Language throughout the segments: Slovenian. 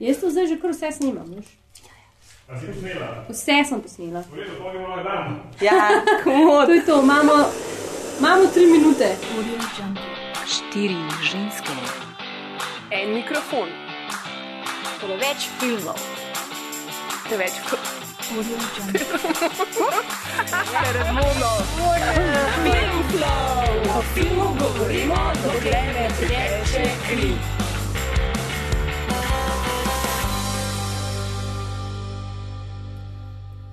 Jaz to zdaj že kar vse snimam. veš. Vse sem posnela. Ja. To je to, imamo, imamo tri minute. Štiri ženske, En mikrofon. preveč filmov, Preveč kot o filmu govorimo, dokler ne teče kri.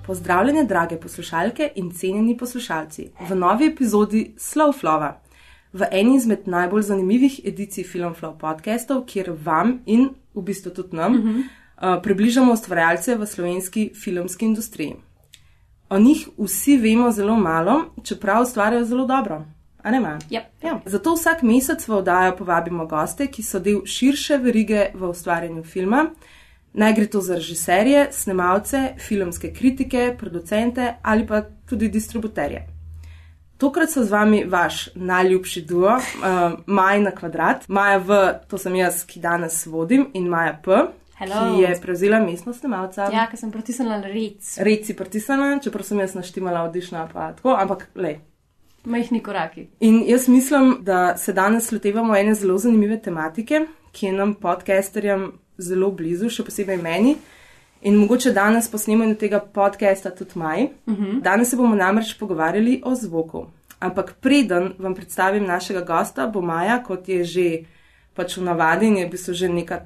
Pozdravljene, drage poslušalke in cenjeni poslušalci, v novi epizodi Slowflova, v eni izmed najbolj zanimivih edicij Filmflow podcastov, kjer vam in v bistvu tudi nam uh -huh. uh, približamo ustvarjalce v slovenski filmski industriji. O njih vsi vemo zelo malo, čeprav ustvarjajo zelo dobro. Yep. Ja. Zato vsak mesec v oddajo povabimo goste, ki so del širše verige v ustvarjanju filma. Naj gre to za režiserje, snemalce, filmske kritike, producente ali pa tudi distributerje. Tokrat so z vami vaš najljubši duo, uh, Maja na kvadrat, Maja V, to sem jaz, ki danes vodim, in Maja P, Hello. ki je prevzela mestno snemalca. Ja, ker sem pritisnila na rec, Reci pritisnjena, čeprav sem jaz naštimala odišna, pa tako, ampak le. majhni koraki. In jaz mislim, da se danes lotevamo ene zelo zanimive tematike, ki je nam podcasterjem zelo blizu, še posebej meni. In mogoče danes po snemanju tega podcasta tudi maj. Uh -huh. Danes se bomo namreč pogovarjali o zvoku. Ampak preden vam predstavim našega gosta, bo Maja, kot je že pač v navadi in je v bistvu že neka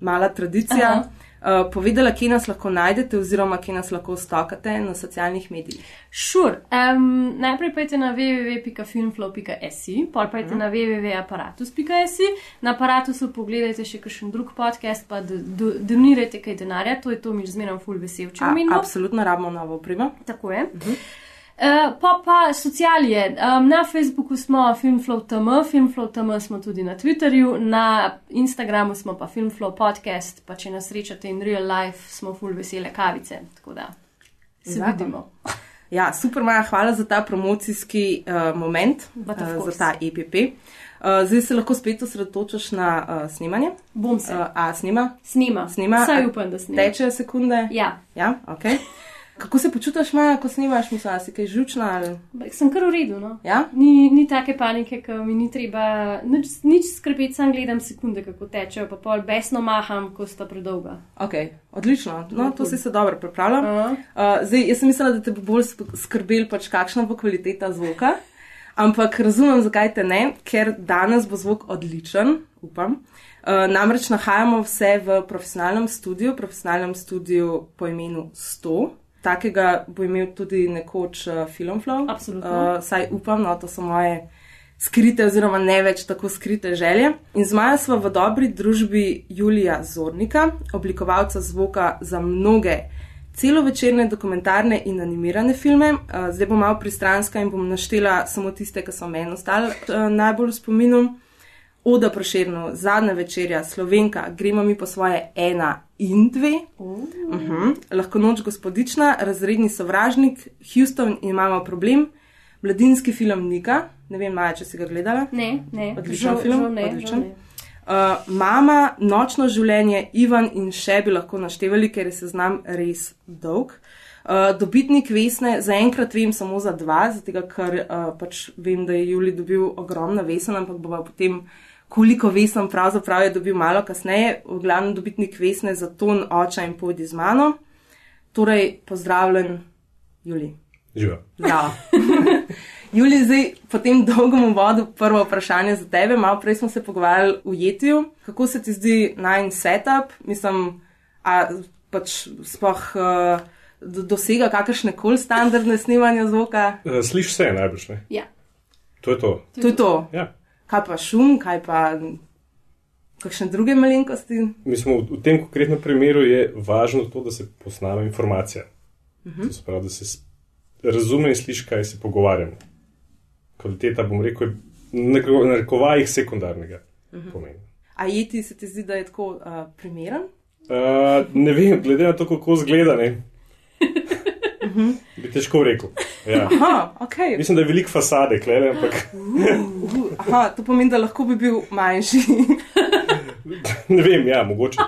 mala tradicija, Aha. Uh, povedala, kje nas lahko najdete oziroma kje nas lahko stokate na socialnih medijih. Sure. Um, najprej pojdite na www.filmflow.si, pol pojdite na www.apparatus.si. Na aparatusu pogledajte še kakšen drug podcast, pa do- do- donirajte kaj denarja, to je to, mi zmeraj ful vesel, če omenimo. absolutno rabimo novo opremo. Tako je. Uh, pa pa socialije. Um, na Facebooku smo FilmFlow.tm, FilmFlow.tm smo tudi na Twitterju, na Instagramu smo pa FilmFlow podcast, pa če nas srečate in real life, smo full vesele kavice. Tako da se Zakon. vidimo. Ja, super, Maja, hvala za ta promocijski uh, moment, uh, za ta EPP. Uh, zdaj se lahko spet osredotočaš na uh, snemanje. Bom se. Uh, a, snima, Snima. snima. Vsaj A upam, da snima. Teče sekunde. Ja, ja okay. Kako se počutiš, Maja, ko snimaš, misliš, si kaj žučna? Ali... sem kar v redu. No? Ja? Ni, ni take panike, ki mi ni treba nič, nič skrbeti, sam gledam sekunde, kako tečejo, pa pol besno maham, ko sta predolga. Ok, odlično. No, to si se dobro pripravljal. Aha. Uh, zdaj, jaz sem mislila, da te bo bolj skrbel, pač kakšna bo kvaliteta zvoka. Ampak razumem, zakaj te ne, ker danes bo zvok odličen, upam. Uh, namreč nahajamo vse v profesionalnem studiu, profesionalnem studiu po imenu 100. Takega bo imel tudi nekoč uh, Filmflow. Absolutno. Uh, saj upam, no, to so moje skrite, oziroma ne več tako skrite želje. In z Maja smo v dobri družbi Julija Zornika, oblikovalca zvoka za mnoge celovečerne, dokumentarne in animirane filme. Uh, zdaj bom malo pristranska in bom naštela samo tiste, ki so meni ostali uh, najbolj v spominu. Oda Proširno, zadnja večerja, Slovenka, gremo mi po svoje ena in dve. Uh -huh. Lahko noč gospodična, razredni sovražnik, Houston imamo problem, mladinski film Nika, ne vem, Maja, če si ga gledala. Ne, ne, Odličen žal, film, žal ne, odličen. žal ne. Uh, mama, nočno življenje, Ivan in še bi lahko naštevali, ker je seznam res dolg. Uh, dobitnik Vesne, zaenkrat vem samo za dva, zato ker uh, pač vem, da je Juli dobil ogromno vesen, ampak bova potem, koliko vesen pravzaprav je dobil malo kasneje. V glavnem dobitnik Vesne za ton oča in pojdi z mano. Torej, pozdravljen, Juli. Živa. Ja. Juli, zdaj po tem dolgem uvodu prvo vprašanje za tebe. Malo prej smo se pogovarjali v jetju. Kako se ti zdi najn setup? Mislim, a pač sploh uh, do, dosega kakršne koli standardne snemanja zvoka? Eh, Slišiš vse najbrž, ne? Ja. To je to. To je to. Ja. Kaj pa šum, kaj pa kakšne druge malenkosti? Mislim, v, v tem konkretnem primeru je važno to, da se posname informacija. Uh -huh. To se pravi, da se razume in sliši, kaj se pogovarjamo. Kvaliteta, bom rekel, je na narekovajih sekundarnega uh -huh. pomena. A jeti se ti zdi, da je tako uh, primeren? Uh, ne vem, glede na to, kako zgleda, ne. Bi težko rekel. Ja. Aha, ok. Mislim, da je veliko fasade, klede, ampak Uh, aha, to pomeni, da lahko bi bil manjši. ne vem, ja, mogoče.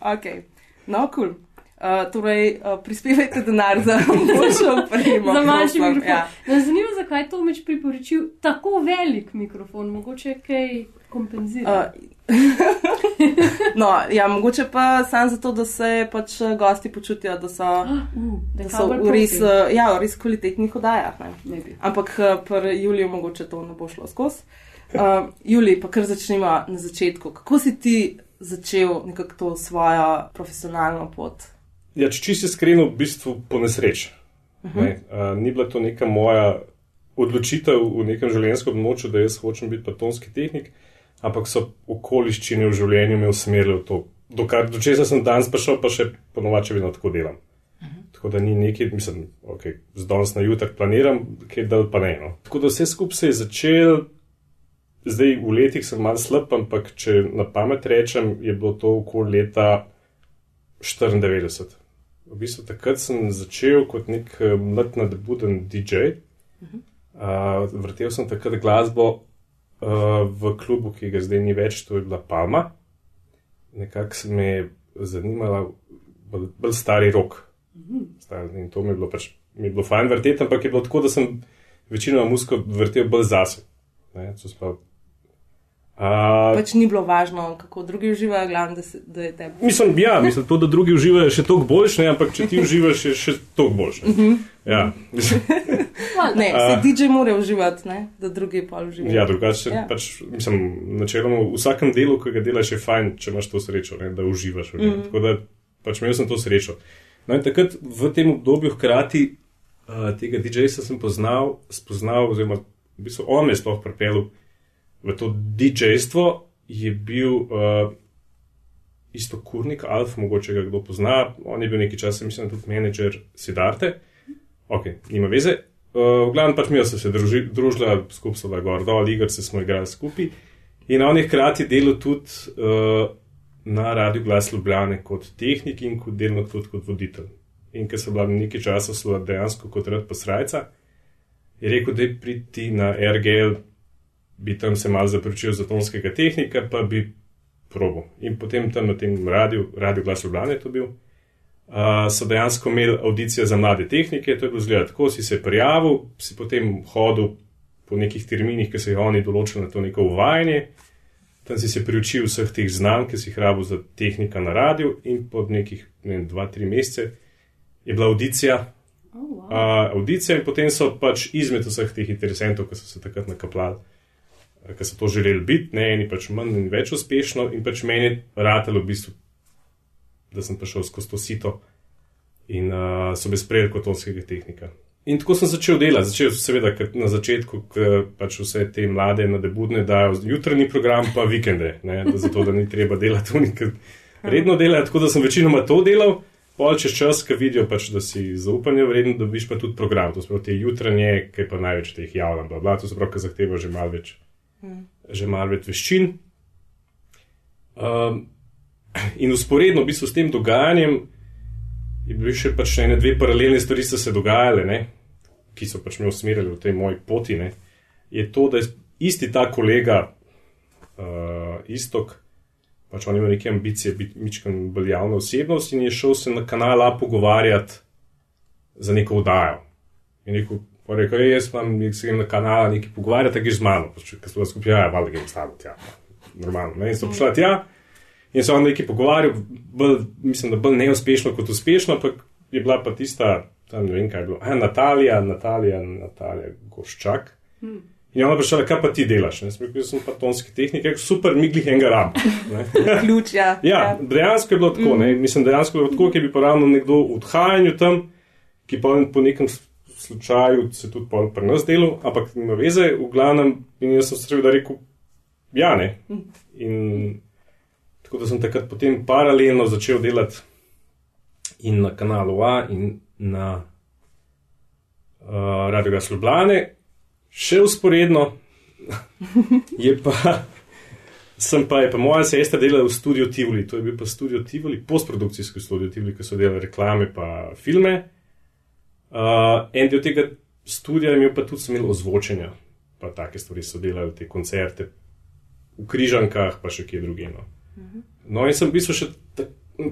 Okay. No, kul. Cool. Uh, torej, uh, prispevajte denar za boljšo opremo. Za manjši mikrofon. Ja. Ja. Zanimivo, zakaj je Tomič priporočil tako velik mikrofon, mogoče kaj kompenzira. Uh, no, ja, mogoče pa samo zato, da se pač eh, gosti počutijo, da so, uh, da so v res, uh, ja, v res kvalitetnih oddajah. ne. Maybe. Ampak uh, pri Juliju mogoče to ne bo šlo skozi. Uh, Julij, pa kar začnemo na začetku. Kako si ti začel nekako to svojo profesionalno pot? Ja, če čisto iskreno, v bistvu po nesreči. Uh -huh. ne, uh, ni bila to neka moja odločitev v nekem življenjskem območju, da jaz hočem biti patonski tehnik, ampak so okoliščine v življenju me usmerile v to. Do, kar, do česa sem danes prišel, pa še ponovače vedno tako delam. Uh -huh. Tako da ni nekaj, mislim, okay, z danes na jutr planiram, kaj dal pa ne. No. Tako da vse skupaj se je začel. Zdaj v letih sem malo slab, ampak če na pamet rečem, je bilo to okoli leta 94. V bistvu takrat sem začel kot nek eh, mlad nadbuden DJ. Uh, vrtel sem takrat glasbo uh, v klubu, ki ga zdaj ni več, to je bila Palma. Nekako se me je zanimala bolj, bolj stari rok. Star, in to mi je bilo pač, mi je bilo fajn vrteti, ampak je bilo tako, da sem večino musko vrtel bolj zase. Ne, to sploh Uh, pač ni bilo važno, kako drugi uživajo, glavno, da, se, da je tebi. Mislim, ja, mislim, to, da drugi uživajo, je še toliko boljše, ampak če ti uživaš, je še toliko boljše. Uh -huh. ja, ne, se uh, DJ mora uživati, ne? da drugi pa uživajo. Ja, drugače, ja. pač, mislim, načeloma v vsakem delu, ki ga delaš, je fajn, če imaš to srečo, ne, da uživaš. Uh -huh. Tako da pač imel sem to srečo. No, in takrat v tem obdobju, hkrati uh, tega DJ-ja sem poznal, spoznal, oziroma v bistvu on me je sploh pripeljal v to DJ-stvo je bil uh, isto kurnik, Alf, mogoče ga kdo pozna. On je bil nekaj časa, mislim, tudi menedžer Sidarte. Ok, nima veze. Uh, v glavnem pač mi smo se druži, družili, skupaj so bili gor dol, igr se smo igrali skupaj. In on je hkrati delal tudi uh, na Radio Glas Ljubljane kot tehnik in kot delno tudi kot voditelj. In ker so bila nekaj časa sva dejansko kot rad posrajca, je rekel, da je priti na RGL bi tam se malo zaprečil za tonskega tehnika, pa bi probo. In potem tam na tem radiju, radio glas Ljubljana je to bil, uh, so dejansko imeli audicijo za mlade tehnike, to je bilo zgleda tako, si se prijavil, si potem hodil po nekih terminih, ki so jih oni določili na to neko uvajanje, tam si se priučil vseh teh znanj, ki si jih rabil za tehnika na radiju in po nekih, ne vem, dva, tri mesece je bila audicija. Oh, wow. uh, audicija in potem so pač izmed vseh teh interesentov, ki so se takrat nakapljali, ki so to želeli biti, ne eni pač manj in več uspešno, in pač meni je ratelo v bistvu, da sem prišel skozi to sito in uh, so me sprejeli kot tonskega tehnika. In tako sem začel delati. Začel sem seveda na začetku, ker pač vse te mlade nadebudne dajo jutranji program, pa vikende, ne, da zato da ni treba delati unika. Redno delati, tako da sem večinoma to delal. Pol čez čas, ki vidijo, pač, da si zaupanje vreden, dobiš pa tudi program. To so te jutranje, ki pa največ teh javlja, bla, bla, to se pravi, ki zahteva že malo več že malo več veščin. Um, in usporedno v bistvu s tem dogajanjem je bilo še pač ene dve paralelne stvari, ki so se dogajale, ne? ki so pač me usmerjali v tej moji poti. Ne? Je to, da je isti ta kolega, uh, istok, pač on ima neke ambicije biti mičkan bolj javna osebnost in je šel se na kanal A pogovarjati za neko vdajo. In rekel, Pa rekel, jaz imam, se grem na kanal, nekaj pogovarjati, tako z mano, ker smo skupaj, ja, malo grem s tabo tja. Normalno. Ne? In so prišla tja in se on nekaj pogovarjal, bolj, mislim, da bolj neuspešno kot uspešno, ampak je bila pa tista, tam ne vem kaj je bilo, a, Natalija, Natalija, Natalija, Goščak. Hmm. In ona prišla, kaj pa ti delaš? Ne? Sem rekel, jaz sem pa tonski tehnik, super, miglih enega rab. Ključ, ja. ja, dejansko je bilo tako, ne? mislim, dejansko je bilo tako, ki bi pa ravno nekdo v odhajanju tam, ki pa po nekem slučaju se tudi pri nas delo, ampak nima veze, v glavnem, in jaz sem seveda rekel, ja, ne. In tako da sem takrat potem paralelno začel delati in na kanalu A in na uh, Radio Gas Ljubljane, še usporedno je pa. Sem pa, pa moja sestra delala v studiu Tivoli, to je bil pa studio Tivoli, postprodukcijski studio Tivoli, ki so delali reklame pa filme. Uh, en del tega studia je imel pa tudi imel ozvočenja, pa take stvari so delali, te koncerte v Križankah, pa še kje drugje. No. No, in sem v bistvu še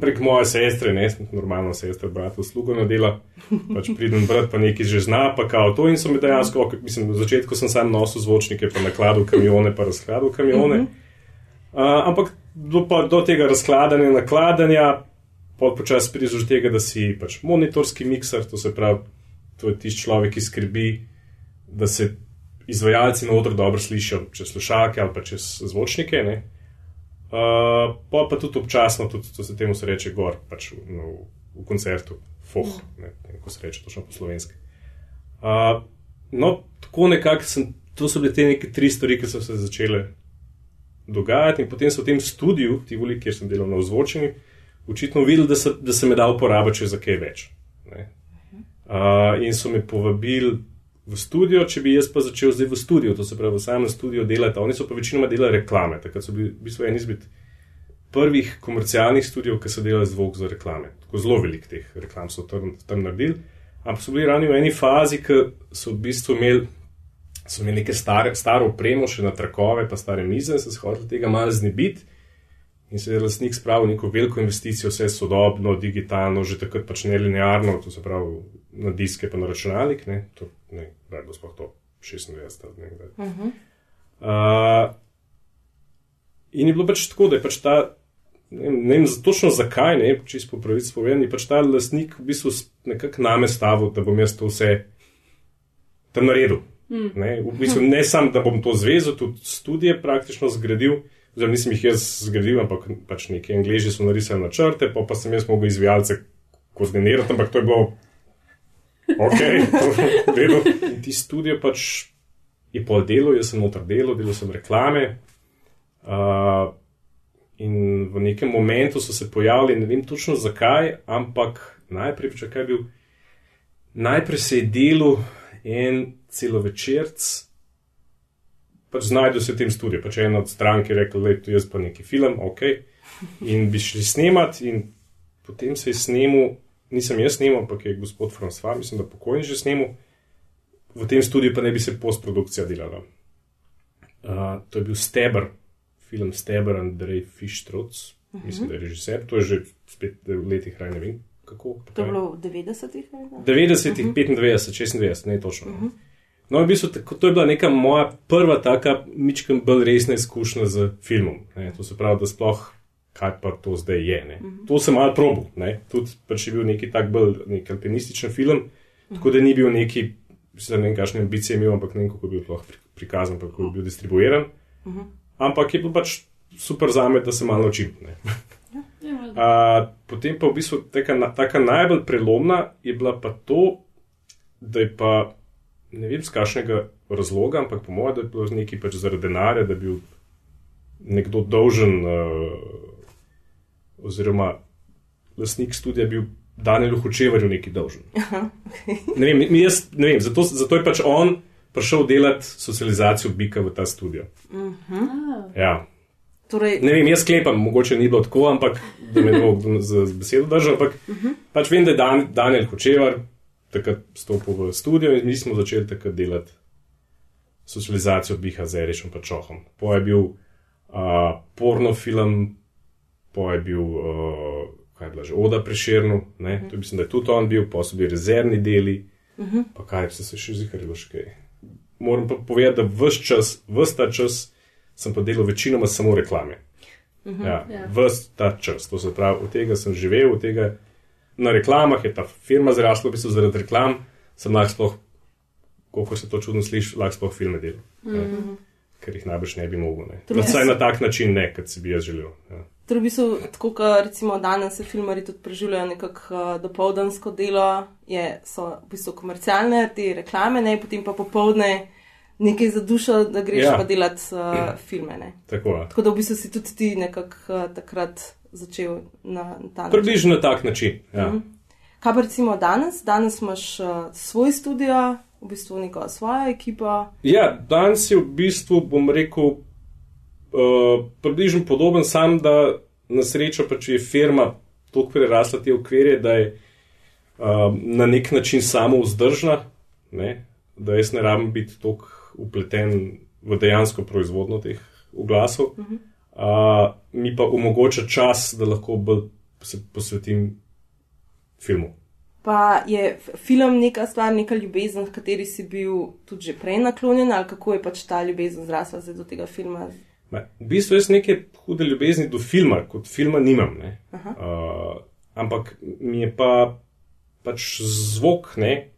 prek moje sestre, ne, normalno sestra, brat, uslugo na dela, pač pridem brat, pa nekaj že zna, pa kao to in so mi dejansko, mislim, na začetku sem sam nosil zvočnike, pa nakladal kamione, pa razkladal kamione. Uh, ampak do, pa, do tega razkladanja, nakladanja, počasi prideš do tega, da si pač monitorski mikser, to se pravi, to je tisti človek, ki skrbi, da se izvajalci na odru dobro slišijo, čez slušalke ali pa čez zvočnike. Ne? Uh, pa, pa tudi občasno, tudi to se temu se reče gor, pač v, no, v koncertu, foh, ne vem, kako se reče, točno po slovenski. Uh, no, tako nekako sem, to so bile te neke tri stvari, ki so se začele dogajati, in potem so v tem studiu, ti voli, kjer sem delal na ozvočenju, očitno videli, da se, da se me da uporabiti še za kaj več. Ne. Uh, in so me povabili v studio, če bi jaz pa začel zdaj v studiu, to se pravi v samem studiu delati. Oni so pa večinoma delali reklame, takrat so bili v bistvu eni izmed prvih komercialnih studijev, ki so delali zvok za reklame. Tako zelo velik teh reklam so tam, tam naredili. Ampak so bili rani v eni fazi, ki so v bistvu imeli, so imeli neke stare, staro opremo, še na trakove, pa stare mize, so se hoteli tega malo znebiti. In se je lastnik spravil neko veliko investicijo, vse sodobno, digitalno, že takrat pač ne linearno, to se pravi na diske, pa na računalnik. Ne, to, ne, da je sploh to 96 let. Ne, uh -huh. uh, in je bilo pač tako, da je pač ta, ne ne vem točno zakaj, ne, čisto po pravici povedano, je pač ta lastnik v bistvu nekako name stavil, da bom jaz to vse tam naredil. Mm. Ne, v bistvu ne samo, da bom to zvezal, tudi študije praktično zgradil. Zdaj nisem jih jaz zgradil, ampak pač neki angliži so narisali načrte, pa, pa sem jaz mogel izvajalce koordinirati, ampak to je bilo ok, vedno. In ti studio pač je pol delo, jaz sem noter delo, delal sem reklame. Uh, in v nekem momentu so se pojavili, ne vem točno zakaj, ampak najprej, če kaj bil, najprej se je delo en celovečerc pač znajdu se v tem studiu. Pač ena od strank je rekla, da je jaz pa neki film, ok. In bi šli snemat, in potem se je snemal, nisem jaz snemal, ampak je gospod François, mislim, da pokojni že snemal, v tem studiu pa ne bi se postprodukcija delala. Uh, to je bil Steber, film Steber, Andrej Fištroc, uh -huh. mislim, da je režiser, to je že spet v letih, ne vem. Kako, to je bilo v 90-ih? 90-ih, uh -huh. 95, 26, ne točno. Uh -huh. No, v bistvu, tako, to je bila neka moja prva taka, mičkam bolj resna izkušnja z filmom. Ne. To se pravi, da sploh kaj pa to zdaj je. Ne. To sem malo probil. Ne. Tudi pač je bil neki tak bolj nek alpinističen film, tako da ni bil neki, mislim, ne vem, kakšne ambicije imel, ampak ne vem, kako je bil sploh prikazan, kako je bil distribuiran. Ampak je bilo pač super za me, da se malo naučim. Uh, potem pa v bistvu taka, taka najbolj prelomna je bila pa to, da je pa ne vem z kakšnega razloga, ampak po mojem, da je bilo nekaj pač zaradi denarja, da je bil nekdo dolžen, uh, oziroma lastnik studija bil Daniel Hočevarju nekaj dolžen. Aha, okay. Ne vem, jaz, ne vem zato, zato je pač on prišel delati socializacijo Bika v ta studio. Uh -huh. Ja. Torej, Ne vem, jaz sklepam, mogoče ni bilo tako, ampak da me ne bo z, z besedo držal. Ampak uh -huh. pač vem, da je Dan, Daniel Hočevar takrat stopil v studio in mi smo začeli takrat delati socializacijo Biha z Erišem pa Čohom. Po je bil uh, porno film, po je bil, uh, kaj je bila že Oda Preširnu, ne, uh -huh. to mislim, da je tudi on bil, pa so bili rezervni deli, uh -huh. pa kaj se se še ziharilo še kaj. Moram pa povedati, da vse čas, vse ta čas sem pa delal večinoma samo reklame. Uh -huh, ja, ja. Vse ta čas, to se pravi, od tega sem živel, od tega na reklamah je ta firma zrasla, v bistvu zaradi reklam sem lahko sploh, koliko se to čudno sliši, lahko sploh filme delal. Mm -hmm. ja. Ker jih najbrž ne bi mogel. Torej, Vsaj na tak način ne, kot si bi jaz želel. Ja. Torej, v bistvu, tako kot recimo danes se filmari tudi preživljajo nekako uh, dopoldansko delo, je, so v bistvu komercialne te reklame, ne, potem pa popovdne nekaj za dušo, da greš Ja. ja. pa delati uh, filme. Ne. Tako, ja. Tako da v bistvu si tudi ti nekako uh, takrat začel na, ta način. Približno na tak način. Ja. Mhm. Kaj pa recimo danes? Danes imaš uh, svoj studio, v bistvu neko svojo ekipo. ja, danes je v bistvu, bom rekel, uh, približno podoben, sam da na srečo pač je firma toliko prerasla te okvirje, da je uh, na nek način samo vzdržna, ne? da jaz ne rabim biti toliko upleten v dejansko proizvodno teh oglasov. Uh -huh. Uh, mi pa omogoča čas, da lahko bolj se posvetim filmu. Pa je film neka stvar, neka ljubezen, v kateri si bil tudi že prej naklonjen, ali kako je pač ta ljubezen zrasla do tega filma? Ma, v bistvu jaz neke hude ljubezni do filma, kot filma nimam. Uh, ampak mi je pa pač zvok, ne,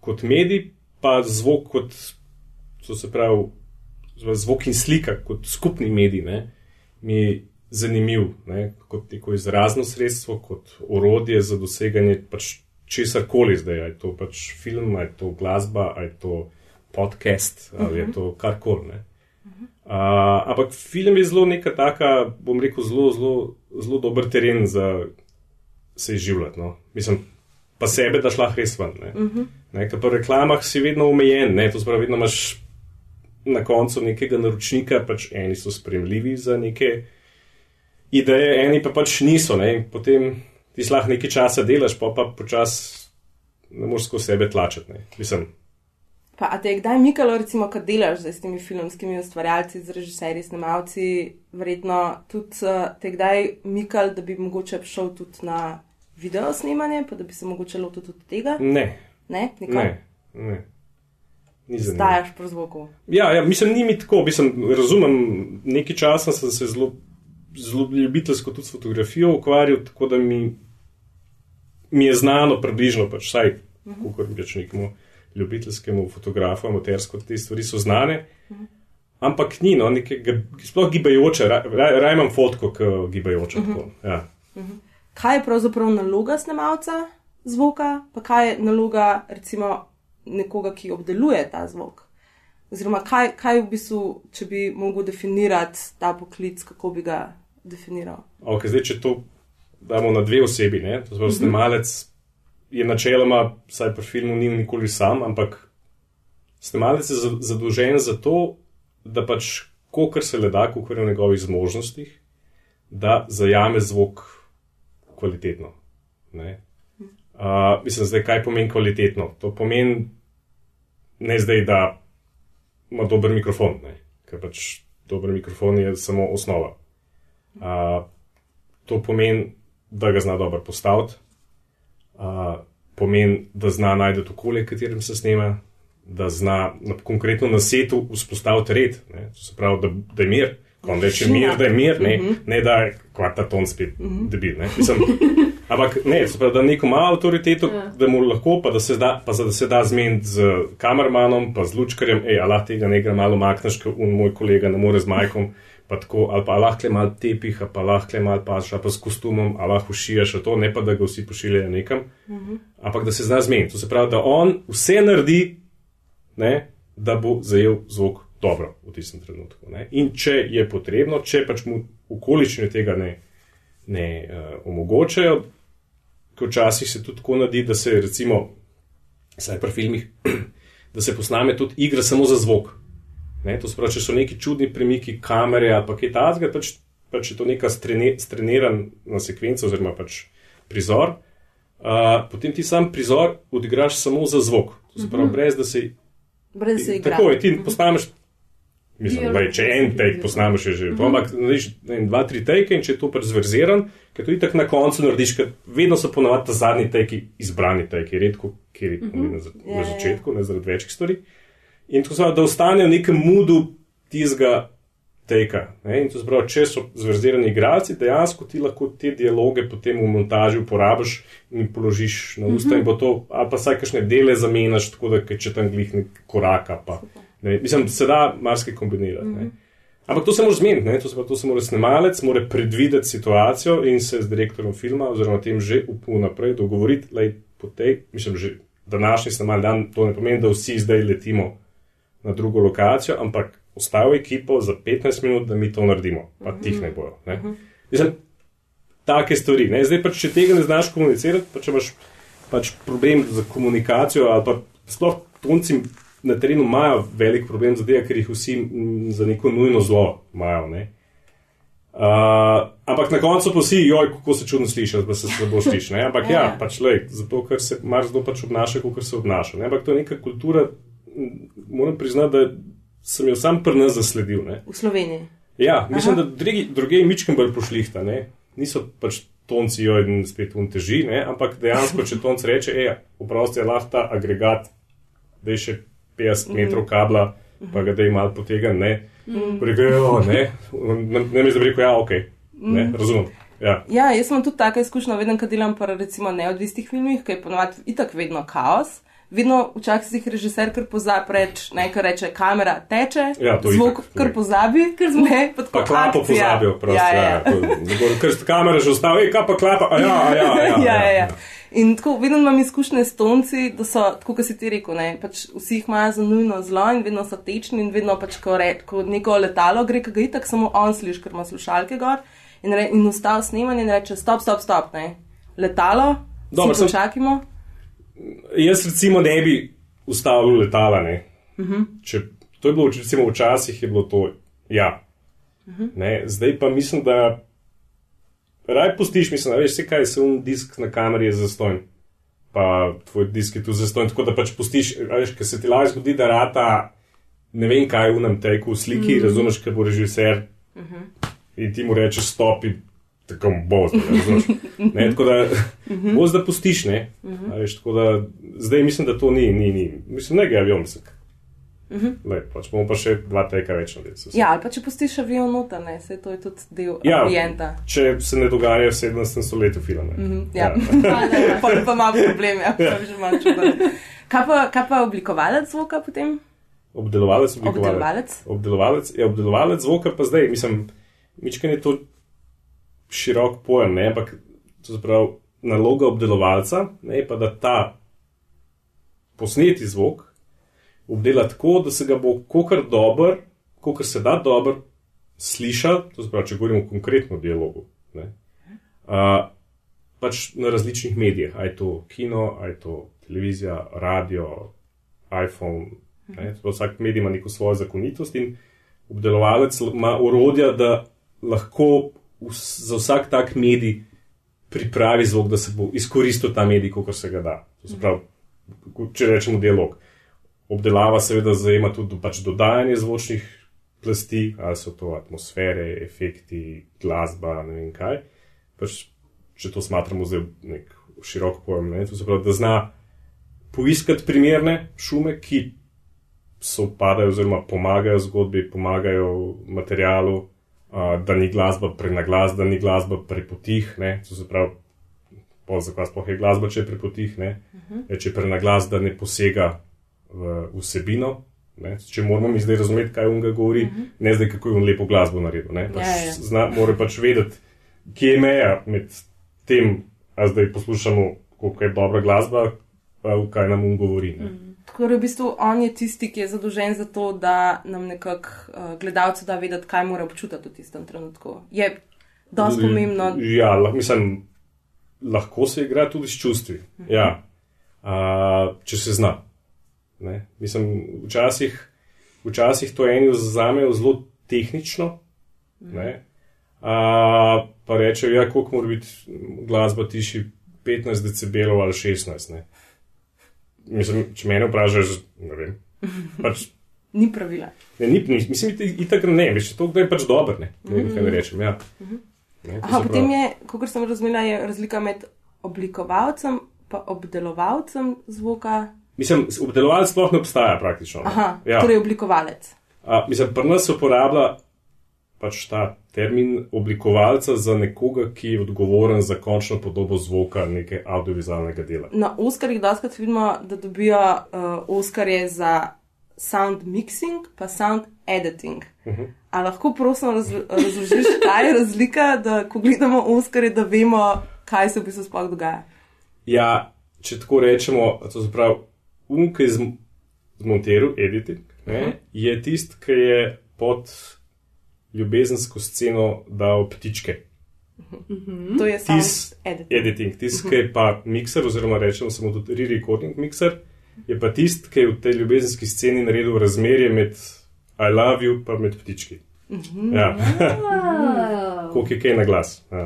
kot medij, pa zvok kot, to se pravi, zvok in slika kot skupni medij, ne, mi je zanimiv, ne, kot neko izrazno sredstvo, kot orodje za doseganje pač česar koli zdaj, je to pač film, je to glasba, je to podcast, ali je to karkoli. ne. Uh, ampak film je zelo neka taka, bom rekel, zelo, zelo, zelo dober teren za se izživljati. No. Mislim, pa sebe daš lahko res ven. Ne. Uh -huh. ne, ker po reklamah si vedno omejen, ne, to spravi, vedno imaš na koncu nekega naročnika, pač eni so spremljivi za neke ideje, eni pa pač niso. Ne, in potem ti si lahko nekaj časa delaš, pa pa počasi ne moreš skozi sebe tlačiti. Ne. Mislim, Pa, a te je kdaj mikalo, recimo, kad delaš s temi filmskimi ustvarjalci, z režiserji, snemalci, verjetno tudi uh, te kdaj mikal, da bi mogoče šel tudi na video snemanje, pa da bi se mogoče lotil tudi tega? ne, Ne, nikoli. ne. ne. Stajaš po zvoku. Ja, ja, mislim, ni mi tako. Mislim, razumem, nekaj časa sem se zelo, zelo ljubiteljsko tudi s fotografijo ukvarjal, tako da mi, mi je znano približno, pač vsaj, kako reč nekemu ljubiteljskemu fotografu, amatersko, te stvari so znane. Ampak ni, no, nekega, sploh gibajoče, raje ra, ra imam fotko, kot gibajoče. Uh -huh. ja. Kaj je pravzaprav naloga snemalca zvoka, pa kaj je naloga recimo nekoga, ki obdeluje ta zvok? Oziroma, kaj, kaj v bistvu, če bi mogel definirati ta poklic, kako bi ga definiral? Okay, zdaj, če to damo na dve osebi, ne, to zelo snemalec je načeloma, vsaj pri filmu, ni nikoli sam, ampak snemalec je za- zadolžen za to, da pač, kar se le da, kar je v njegovih zmožnostih, da zajame zvok kvalitetno. Ne. Uh, mislim, zdaj, kaj pomeni kvalitetno? To pomeni ne zdaj, da ima dober mikrofon, ne? ker pač dober mikrofon je samo osnova. Uh, to pomeni, da ga zna dobro postaviti, uh, pomeni, da zna najti okolje, v katerem se snema, da zna na, konkretno na setu vzpostaviti red. Ne? To se pravi, da, da je mir. Ko on reče mir, da je mir, ne, uh -huh. ne da je kvarta ton spet uh -huh. debil. Ne? Mislim, ampak ne, pravi, da neko malo avtoriteto, ja. da mu lahko, pa da se da, pa da se da zmeniti z kamermanom, pa z lučkarjem, ej, alah tega ne gre malo makneš, ker un moj kolega ne more z majkom. Pa tako, ali pa lahko malo tepiha, pa lahko malo paš, pa s kostumom, ali lahko šijaš to, ne pa da ga vsi pošiljajo nekam. Uh -huh. Ampak da se zna zmeniti. To se pravi, da on vse naredi, ne, da bo zajel zvok dobro v tistem trenutku. Ne. In če je potrebno, če pač mu okoliščine tega ne, ne uh, omogočajo, ker včasih se tudi tako naredi, da se recimo, saj pri filmih, da se posname tudi igra samo za zvok. Ne, to se pravi, če so neki čudni premiki kamere ali pa kaj takega, pač, pač je to neka strene, strenirana sekvenca oziroma pač prizor, uh, potem ti sam prizor odigraš samo za zvok. To se pravi, brez da se. Brez da se igra. Tako je, ti posnameš. Mislim, da če en take posnameš, je že to, ampak narediš dva, tri take in če je to pač zverziran, ker to itak na koncu narediš, ker vedno so ponovadi ta zadnji take izbrani take, redko, kjer je na, za- Ja, na ja. začetku, ne zaradi večjih stvari. In to se da ostane v nekem mudu tizga teka. Ne? In to pravi, če so zverzirani igralci, dejansko ti lahko te dialoge potem v montaži uporabiš in položiš na usta, mm -hmm. in bo to, ali pa vsaj kakšne dele zamenjaš, tako da če tam glih nek koraka. Pa, ne, mislim, se da marsikaj kombinirati. Mm -hmm. Ampak to se mora zmeniti, to se, pravi, to se mora snemalec, mora predvideti situacijo in se z direktorjem filma oziroma tem že vnaprej dogovoriti, da po tej, mislim, že današnji snemalni dan, to ne pomeni, da vsi zdaj letimo na drugo lokacijo, ampak ostavi ekipo za 15 minut, da mi to naredimo, pa uh -huh. tih ne bojo. Ne? -huh. Mislim, take stvari. Ne? Zdaj, pač, če tega ne znaš komunicirati, pa če imaš pač problem z komunikacijo, ali pa sploh tunci na terenu imajo velik problem, zato ker jih vsi za neko nujno zlo imajo. Ne? Uh, ampak na koncu pa vsi, joj, kako se čudno sliši, da se slabo sliši. ne. Ampak ja, Ja. pač lej, zato ker se marsikdo pač obnaša, kot se obnaša. Ne? Ampak to je neka kultura, moram priznati, da sem jo sam pri nas zasledil. Ne? V Sloveniji. Ja, mislim, Aha. da drugi, druge je mičkem bolj pošlihta, ne? niso pač tonci jo in spet un teži, ne? ampak dejansko, če tonc reče, e, vprosti je lahko ta agregat, da je še 50 mm. metrov kabla, pa ga da je mal potegan, ne, mm. pregajo, ne, ne, mi zdaj rekel, ja, ok, ne, mm. razumem. Ja. ja, jaz sem tudi tako izkušnja, vedno, kad delam pa recimo neodvisnih filmih, ki je ponovadi itak vedno kaos vedno včasih režiser kar pozabi reči, nekaj reče, kamera teče, ja, zvok itak, kar pozabi, ker smo ne, pa tako. Pa klapo pozabijo, prosto. Ja, ja. ja. Ker ste kamere že ostali, kaj pa klapa, a ja, a ja, a ja. ja, ja, ja. In tako, vedno imam izkušnje s tonci, da so, tako kot si ti rekel, ne, pač vsi jih imajo za nujno zlo in vedno so tečni in vedno pač, ko, re, ko neko letalo gre, ki ga itak samo on sliši, ker ima slušalke gor in, re, in ustav snemanje in reče, stop, stop, stop, ne, letalo, Dobro, sem počakimo. Jaz recimo ne bi ustavil letala. Uh mhm. -huh. Če to je bilo recimo včasih, je bilo to ja. Uh mhm. -huh. Zdaj pa mislim, da raj pustiš, mislim, da veš, vse kaj se un disk na kameri je zastojen. Pa tvoj disk je tu zastojen, tako da pač pustiš, veš, ker se ti lahko zgodi, da rata ne vem kaj v nam teku v sliki, mhm. -huh. razumeš, ker bo režiser uh -huh. in ti mu reče stopi tako bo zdaj. Tako da bo zdaj pustiš, ne. Veš, da, zdaj mislim, da to ni, ni, ni. mislim, ne gre avion, mislim. Uh -huh. Le, pač bomo pa še dva teka več naredili. Ja, ali pa če pustiš avion noter, ne, se to je tudi del ja, ambienta. Če se ne dogaja v 17. stoletju filma. Uh -huh, ja, ja. pa, pa ima problem, ja, ja. že malo čudno. Kaj pa, kaj pa oblikovalec zvoka potem? Obdelovalec, obdelovalec. Obdelovalec, ja, obdelovalec zvoka pa zdaj, mislim, mičken je to širok pojem, ne? ampak to je prav naloga obdelovalca, ne pa da ta posneti zvok obdela tako, da se ga bo kokar dober, kokar se da dober slišati, to je prav, če govorimo konkretno o dialogu. Uh, pač na različnih medijih, aj to kino, aj to televizija, radio, iPhone. Ne, vsak medij ima neko svojo zakonitost in obdelovalec ima urodja, da lahko za vsak tak medij pripravi zvok, da se bo izkoristil ta medij, kot se ga da. Pravi, če rečemo dialog. Obdelava seveda zajema tudi pač dodajanje zvočnih plasti, ali so to atmosfere, efekti, glasba, ne vem kaj. Pač, če to smatramo za nek širok pojem, ne, to se pravi, da zna poiskati primerne šume, ki so padajo oziroma pomagajo zgodbi, pomagajo materialu, da ni glasba prenaglas, da ni glasba prepotih. To se pravi, zakaj sploh je glasba, če je prepotih, uh mhm. -huh. če je prenaglas, da ne posega v vsebino. Ne? Če moramo mi zdaj razumeti, kaj on ga govori, uh mhm. -huh. ne zdaj, kako je on lepo glasbo naredil. Pač ja, ja. zna, mora pač vedeti, kje je meja med tem, da zdaj poslušamo, kako je dobra glasba, pa kaj nam on govori. Uh -huh. Tako da v bistvu on je tisti, ki je zadolžen za to, da nam nekako uh, gledalcu da vedeti, kaj mora občutiti v tistem trenutku. Je dosti pomembno. Ja, lahko, mislim, lahko se igra tudi s čustvi. -huh. ja. uh, če se zna. Ne? Mislim, včasih, včasih to eni vzamejo zelo tehnično. Uh -huh. uh, pa rečejo, ja, koliko mora biti glasba tiši 15 decibelov ali 16. Ne? Mislim, če me vprašaš, ne vem. Pač, ni pravila. Ne, ni, mislim, da je tako ne, veš, to je pač dobro, ne, ne vem, kaj ne rečem. Ja. Ne, Aha, potem je, kot sem razumela, je razlika med oblikovalcem in obdelovalcem zvoka. Mislim, obdelovalec sploh ne obstaja praktično. Aha, ja. torej oblikovalec. A, mislim, pri nas se uporablja pač ta termin oblikovalca za nekoga, ki je odgovoren za končno podobo zvoka nekega audiovizualnega dela. Na Oscarjih doskrat vidimo, da dobijo uh, Oscarje za sound mixing, pa sound editing. Uh -huh. A lahko prosim raz, razložiš, kaj je razlika, da ko gledamo Oscarje, da vemo, kaj se v bistvu sploh dogaja? Ja, če tako rečemo, to se pravi, um, ki je zmontiral editing, uh -huh. je tisti, ki je pod ljubezensko sceno dal ptičke. Mhm. To je samo editing. editing. Tisti, ki je pa mikser, oziroma rečemo samo tudi re-recording mikser, je pa tisti, ki je v tej ljubezenski sceni naredil razmerje med I love you in med ptički. Mhm. Ja. Kako je kaj na glas. Ja.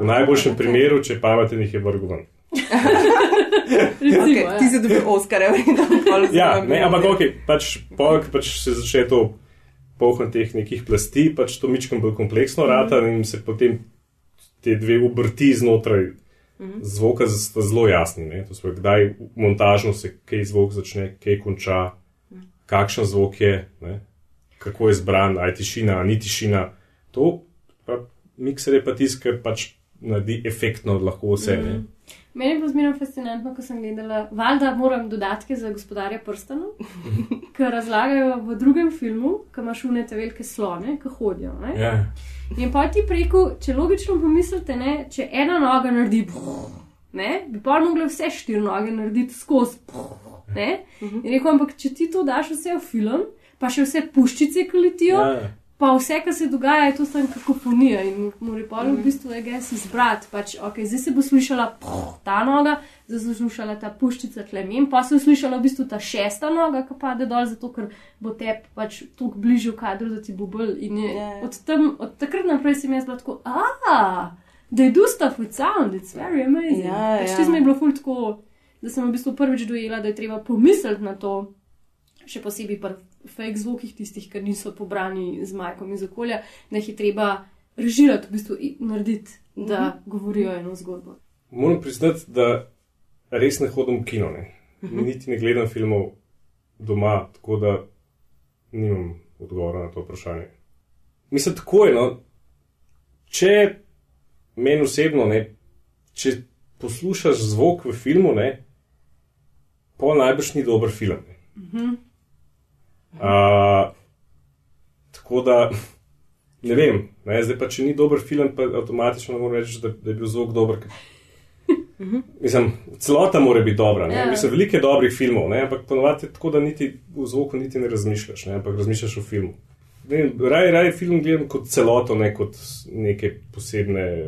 V najboljšem primeru, če pametni jih je vrgul ven. okay, ti si dobil Oscar, ja, ne, ampak ok, pač, pač se začne to poln teh nekih plasti, pač to mičkam bolj kompleksno rata in se potem te dve obrti znotraj zvoka sta zelo jasni. Ne? To se kdaj montažno se kaj zvok začne, kaj konča, kakšen zvok je, ne? kako je zbran, aj tišina, ali ni tišina. To pa mikser je pa tisto, kar pač naredi efektno lahko vse. Ne? Meni je bilo zmerno fascinantno, ko sem gledala, valjda moram dodatke za gospodarja prstanov, ki razlagajo v drugem filmu, ki imaš unete velike slone, ki hodijo. Ne? Ja. In pa ti preko, če logično pomislite, ne, če ena noga naredi, brrr, ne, bi pa mogli vse štiri noge narediti skozi. brrr, Ne? In rekel, ampak če ti to daš vse v film, pa še vse puščice, ki letijo, Ja. Pa vse, kar se dogaja, je to samo kakofonija in mora pa v bistvu je ges izbrati. Pač, okay, zdaj se bo slišala brrr, ta noga, zdaj se bo slišala ta puščica tlemen, pa se bo slišala v bistvu ta šesta noga, ki pade dol, zato ker bo te pač tako bližje v kadru, da ti bo bolj. In je, Ja. od, tam, od takrat naprej sem jaz bila tako, ah, they do stuff with sound, it's very amazing. Ja, pač ja. ti mi je bilo ful tako, da sem v bistvu prvič dojela, da je treba pomisliti na to, še posebej pri fake zvokih, tistih, ki niso pobrani z majkom iz okolja, da jih je treba režirati, v bistvu narediti, da Mhm. govorijo eno zgodbo. Moram priznati, da res ne hodim v kino. Ne. Niti ne gledam filmov doma, tako da nimam odgovora na to vprašanje. Mislim, tako je. No, če meni osebno, ne, če poslušaš zvok v filmu, ne, pa najbrž ni dober film. Ne. Uh, tako da ne vem, ne, zdaj pa če ni dober film, pa avtomatično ne morem reči, da, da je bil zvok dober. ker- Mislim, celota mora biti dobra. Ja. Ja. Mislim, veliko je dobrih filmov, ne? ampak ponovadi je tako, da niti v zvoku niti ne razmišljaš, ne? ampak razmišljaš o filmu. Ne vem, Raje, raje film gledam kot celoto, ne kot neke posebne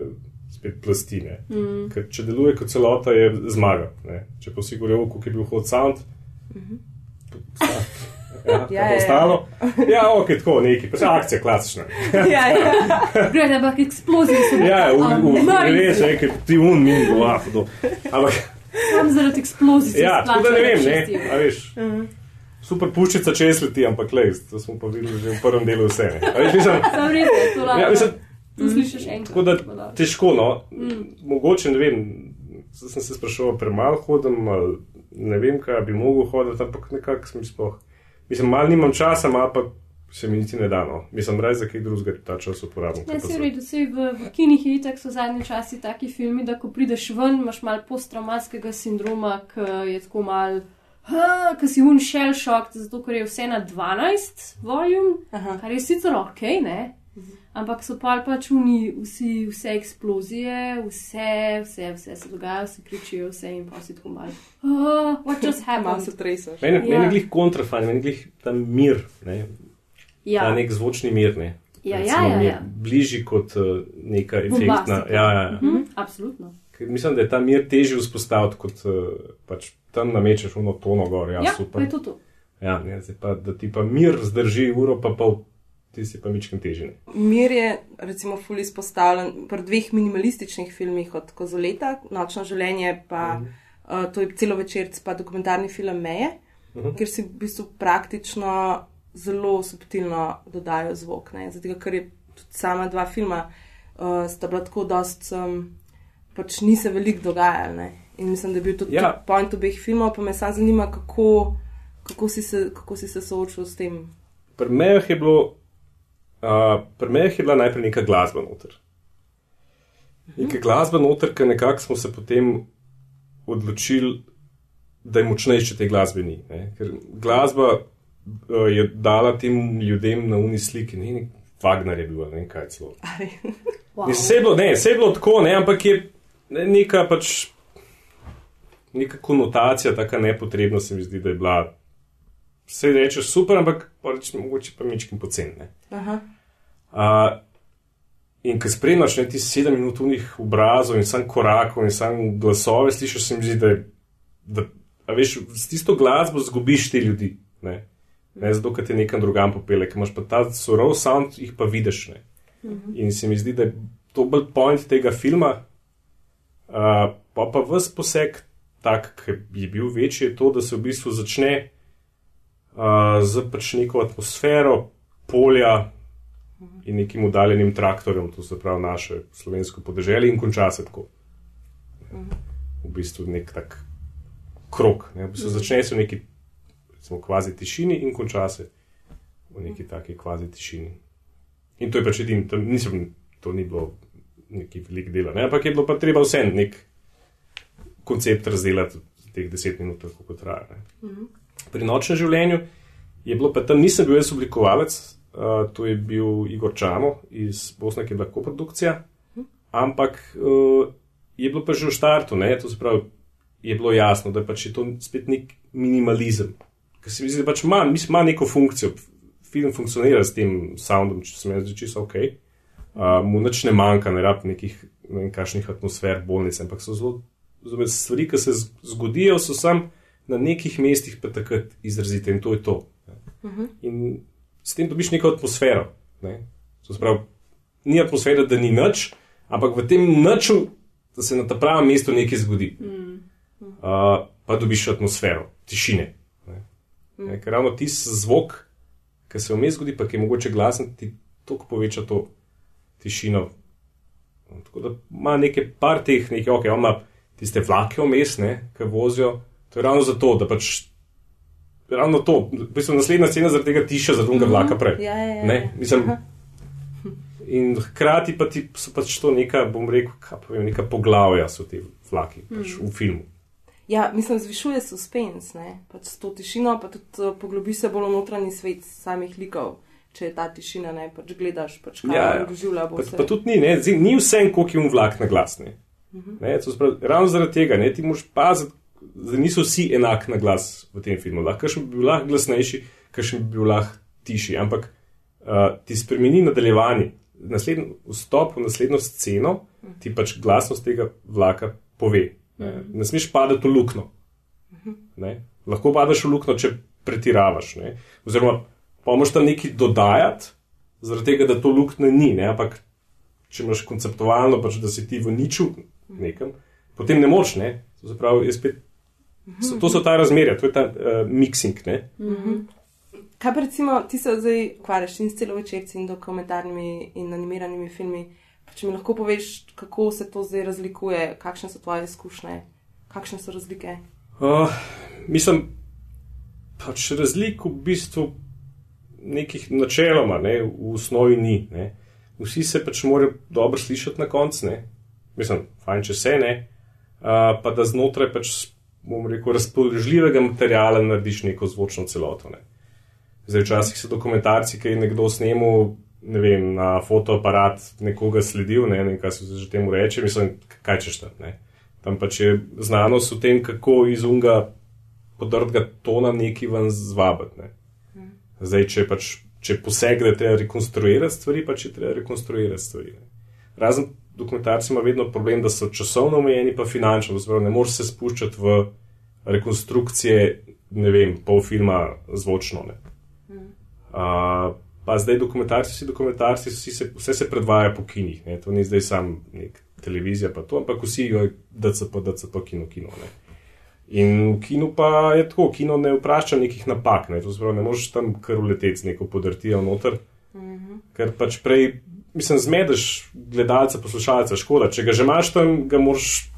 spet plastine. Mm. Ker če deluje kot celota, je zmaga. Ne? Če pa vsi govorijo, kako je bil hod sound. Ja, Ja, ja, ja. ostalo. Ja, ok, tako neki, pač akcija klasična. ja, ja. Gre, da ampak eksplozije so Ja, v, v, v, res, ker ti un min, wow, to. Ampak, Sam zaradi eksplozij. ja, tako da ne vem, ne, a veš. Super puščica čez leti, ampak le, to smo pa videli že v prvem delu vse. Ne. A Veš, mislim, Sam res je, to ja, lahko. mislim, Tu slišiš enkrat. tako da težko, no. Mogoče, ne vem, sem se spraševal, premalo hodim, ne vem, kaj bi mogel hoditi, ampak nekako sem sploh. Mislim, malo nimam časa, malo pa se mi niti ne da, no. Mislim, raje za kaj drugega ta čas uporabim. Ja, se redu, sej v, v kinih je itak so zadnji časi taki filmi, da ko prideš ven, imaš malo posttraumatskega sindroma, ki je tako mal, ki si un shell shock, zato ker je vse na 12 volum, Aha. kar je sicer ok, ne? Ampak so pa pač uni, vsi, vse eksplozije, vse, vse, vse se dogaja, vse kričijo, vse in pa si tako mal. Oh, what just Malo happened? se tresaš. Meni, Ja. ja. meni glih kontrafajn, meni je glih ta mir, ne, Ja, ta nek zvočni mir. Ne. ja, ja, Recimo, ja, je ja. Bližji kot uh, neka efektna. Ja, ja, ja. Mhm, absolutno. Ker Mislim, da je ta mir težji vzpostaviti, kot uh, pač tam namečeš uno tono gor. Ja, Ja, pa super. je to to. Ja, ne, pa, da ti pa mir zdrži uro, pa pol, ti si pa mičkim težji. ne. Mir je, recimo, fully izpostavljen pri dveh minimalističnih filmih od Kozoleta, Nočno življenje, pa uh, to je celo večerc, pa dokumentarni film Meje, Mhm. kjer si v bistvu praktično zelo subtilno dodajo zvok. ne. Zato, ker je tudi sama dva filma, uh, sta bila tako dost, um, pač ni se veliko dogajalo. ne. In mislim, da je bil tudi Ja. ja. point obeh filmov, pa me samo zanima, kako, kako, si se, kako si se soočil s tem. Pri mejah je bilo, uh, pri mejah je bila najprej neka glasba noter. Neka glasba noter, ker nekako smo se potem odločili, da je močnejše te glasbe ni. Ne? Ker glasba uh, je dala tem ljudem na uni sliki, ne nek Wagner je bil, ne vem kaj celo. Wow. Vse je bilo, ne, vse je bilo tako, ne, ampak je ne, neka pač. Neka konotacija, tako nepotrebna, se mi zdi, da je bila. Vse rečeš super, ampak pa reč, mogoče pa mičkim poceni. Uh, in ko spremljaš ne, ti sedem minutnih obrazov in sam korakov in sam glasove, slišiš se mi zdi, da, je- da veš, s tisto glasbo zgubiš te ljudi. Ne, ne zato, ker te nekam drugam popele, ker imaš pa ta surov sound, jih pa vidiš. Ne. In se mi zdi, da je to bolj point tega filma, uh, pa pa vse poseg, tak, ki je bil večji, je to, da se v bistvu začne uh, z pač neko atmosfero, polja in nekim oddaljenim traktorjem, to se pravi naše slovensko podeželje, in konča se tako. V bistvu nek tak krok. Ne? V bistvu začne se v neki recimo, kvazi tišini in konča se v neki taki kvazi tišini. In to je pač edino, to, nisem- to ni bilo neki velik dela, ne? ampak je bilo pa treba vse nek koncept razdelati teh deset minut, kako traja. Ne? Pri nočnem življenju je bilo pa tam, nisem bil jaz oblikovalec, uh, to je bil Igor Čamo iz Bosne, ki je bila koprodukcija, ampak uh, je bilo pa že v štartu, ne? to se pravi, je bilo jasno, da pač je to spet nek minimalizem. Ker se mi zdi, da pač ima, mislim, ima neko funkcijo, film funkcionira s tem soundom, če se mi zdi čisto ok. Uh, mu nič ne manjka, ne rab nekih ne vem, kakšnih atmosfer bolnice, ampak so zelo, zelo stvari, ki se zgodijo, so sam na nekih mestih pa takrat izrazite in to je to. ne. In s tem dobiš neko atmosfero. Ne? To se pravi, ni atmosfera, da ni nič, ampak v tem niču, da se na ta pravem mestu nekaj zgodi. Uh, pa dobiš atmosfero, tišine. Ne? Ne, ker ravno tisti zvok, ki se vmes zgodi, pa ki je mogoče glasen, ti toliko poveča to tišino. Tako da ima nekaj par teh, nekaj, ok, ima tiste vlake vmes, ne, ki vozijo. To je ravno zato, da pač. Ravno to, v bistvu naslednja scena zaradi tega tiša, zaradi tega vlaka prej. Ja, ja, ja. Ne, mislim, in hkrati pa ti so pač to neka, bom rekel, vem, neka poglavja so ti vlaki pač v filmu. Ja, mislim, zvišuje suspens, ne? pač s to tišino, pa tudi uh, poglobi se bolj v notranji svet samih likov. Če je ta tišina, ne pač gledaš, pač kaj Ja, ja, ja. ja. doživlja. Pa, pa tudi ni, ne, Zdaj, ni vse, koliko je un vlak na glas. Ne. Ne, to se pravi, ravno zaradi tega, ne, ti moraš paziti, da niso vsi enak na glas v tem filmu. Lahko še bi bil lahko glasnejši, kakšen bi bil lahko tišji, ampak uh, ti spremeni nadaljevanje. Naslednji vstop v naslednjo sceno ti pač glasnost tega vlaka pove. Ne, ne smeš padati v luknjo. Lahko padeš v luknjo, če pretiravaš. Ne? Oziroma, pa moš tam nekaj dodajati, zaradi tega, da to luknje ni. Ne? Ampak, če imaš konceptualno, pač, da si ti v niču nekam, potem ne moš. Ne? To, se pravi, je spet, so, to so ta razmerja, to je ta uh, mixing. Ne? Kaj pa recimo, ti se zdaj ukvarjaš in s celovečerci in dokumentarnimi in animiranimi filmi. Če mi lahko poveš, kako se to zdaj razlikuje, kakšne so tvoje izkušnje, kakšne so razlike. Uh, mislim, pač razlik v bistvu nekih načeloma, ne, v osnovi ni. Ne. Vsi se pač morajo dobro slišati na koncu, mislim, fajn, če se ne, uh, pa da znotraj pač, bom rekel, razpoložljivega materiala narediš neko zvočno celoto. Ne. Zdaj, včasih so dokumentarci, ki je nekdo snemal, ne vem, na fotoaparat nekoga sledil, ne, vem, kaj se že temu reče, mislim, kaj češ tam. Ne. Tam pač je znanost v tem, kako iz unga podrtega tona neki ven zvabiti. Ne. Zdaj, če pač. Če poseg, da je treba rekonstruirati stvari, pa če treba rekonstruirati stvari. Ne. Razen dokumentarci ima vedno problem, da so časovno omejeni, pa finančno. Zelo ne moreš se spuščati v rekonstrukcije, ne vem, pol filma zvočno. Ne. Uh, pa zdaj dokumentarci, vsi dokumentarci, vsi se, vse se predvaja po kinih. Ne. To ni zdaj sam nek televizija, pa to, ampak vsi jo DCP, DCP, kino, kino. Ne. In v kinu pa je tako, kino ne vpraša nekih napak, ne, to pravi, ne moreš tam kar uleteti z neko podrtijo noter, mm -hmm. ker pač prej, mislim, zmedeš gledalca, poslušalca, škoda, če ga že imaš tam, ga moraš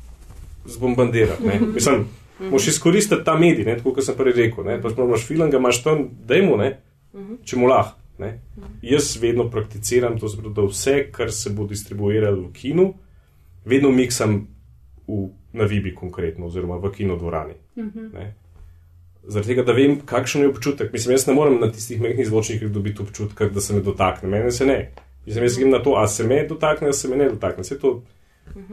zbombardirati, ne, mislim, moraš izkoristiti ta medij, ne, tako kot sem prej rekel, ne, pač imaš film, ga imaš tam, dajmo, ne, če mu lahko. Ne. Jaz vedno prakticiram to, se pravi, da vse, kar se bo distribuiralo v kinu, vedno miksam v, na Vibi konkretno, oziroma v kinodvorani. Ne. Zaradi tega, da vem, kakšen je občutek. Mislim, jaz ne morem na tistih mehkih zvočnikih dobiti občutka, da se me dotakne. Mene se ne. Mislim, jaz grem na to, a se me dotakne, a se me ne dotakne. Vse to,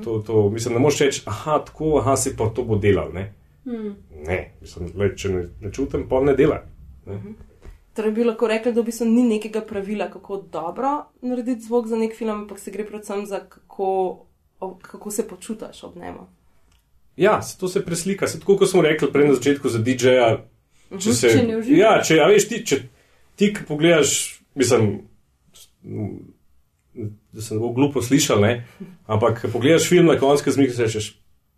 to, to, mislim, ne moreš reči, aha, tako, aha, si pa to bo delal. Ne, ne. Mislim, le, če ne, ne čutim, pa ne dela. Ne. Torej bi lahko rekli, da v bistvu ni nekega pravila, kako dobro narediti zvok za nek film, ampak se gre predvsem za kako, kako se počutiš ob njemu. Ja, se to se preslika. Se tako, kot smo rekli prej na začetku za DJ-ja. Če, se, Če ne uživaš. ja, če, a veš, ti, če ti ki pogledaš, mislim, da sem bo glupo slišal, ne? ampak ko pogledaš film na koncu, zmik se rečeš,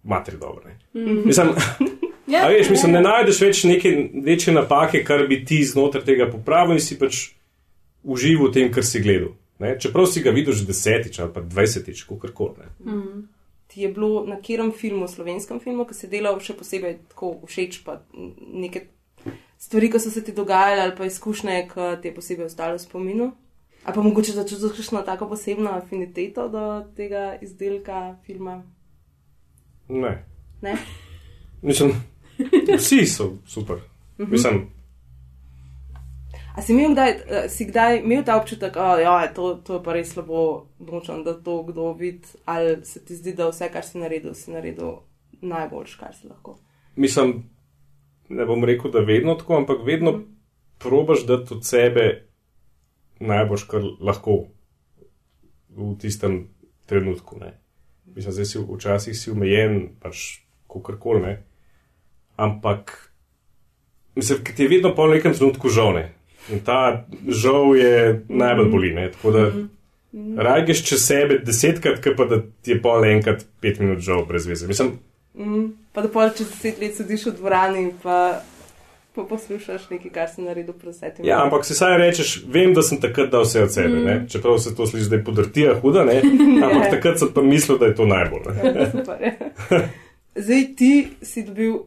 materi dobro. Ne? Mislim, Ja, a veš, mislim, ne najdeš več neke večje napake, kar bi ti znotraj tega popravil in si pač užival v tem, kar si gledal. Ne? Čeprav si ga videl že desetič ali pa dvajsetič, kako koli. Ti je bilo na katerem filmu, slovenskem filmu, ki si delal še posebej tako všeč, pa neke stvari, ki so se ti dogajale, ali pa izkušnje, ki ti je posebej ostalo v spominu? Ali pa mogoče da čutiš kakšno tako posebno afiniteto do tega izdelka filma? Ne. Ne? Mislim, vsi so super. Mislim, A si imel kdaj, eh, si kdaj imel ta občutek, da ja, to, to je pa res slabo, nočem, da to kdo vidi, ali se ti zdi, da vse, kar si naredil, si naredil najboljš, kar si lahko? mislim, ne bom rekel, da vedno tako, ampak vedno probaš dati od sebe najboljš, kar lahko v tistem trenutku. Ne. Mislim, da si včasih si omejen, pač kakorkoli ne. Ampak, mislim, ker ti je vedno po nekem trenutku žal. Ne. In ta žal je najbolj boli. Ne. Tako da raje greš čez sebe desetkrat, kot pa da ti je pol enkrat pet minut žal brez veze. Mislim, Mm, pa da pol čez deset let sediš v dvorani in pa, pa poslušaš nekaj, kar si naredil pred desetimi Ja, ampak si saj rečeš, vem, da sem takrat dal vse od sebe, mm. čeprav se to sliši, da je podrtija huda, ne? ampak takrat sem pa mislil, da je to najbolj. Ne? leti. Super, ja. Zdaj ti si dobil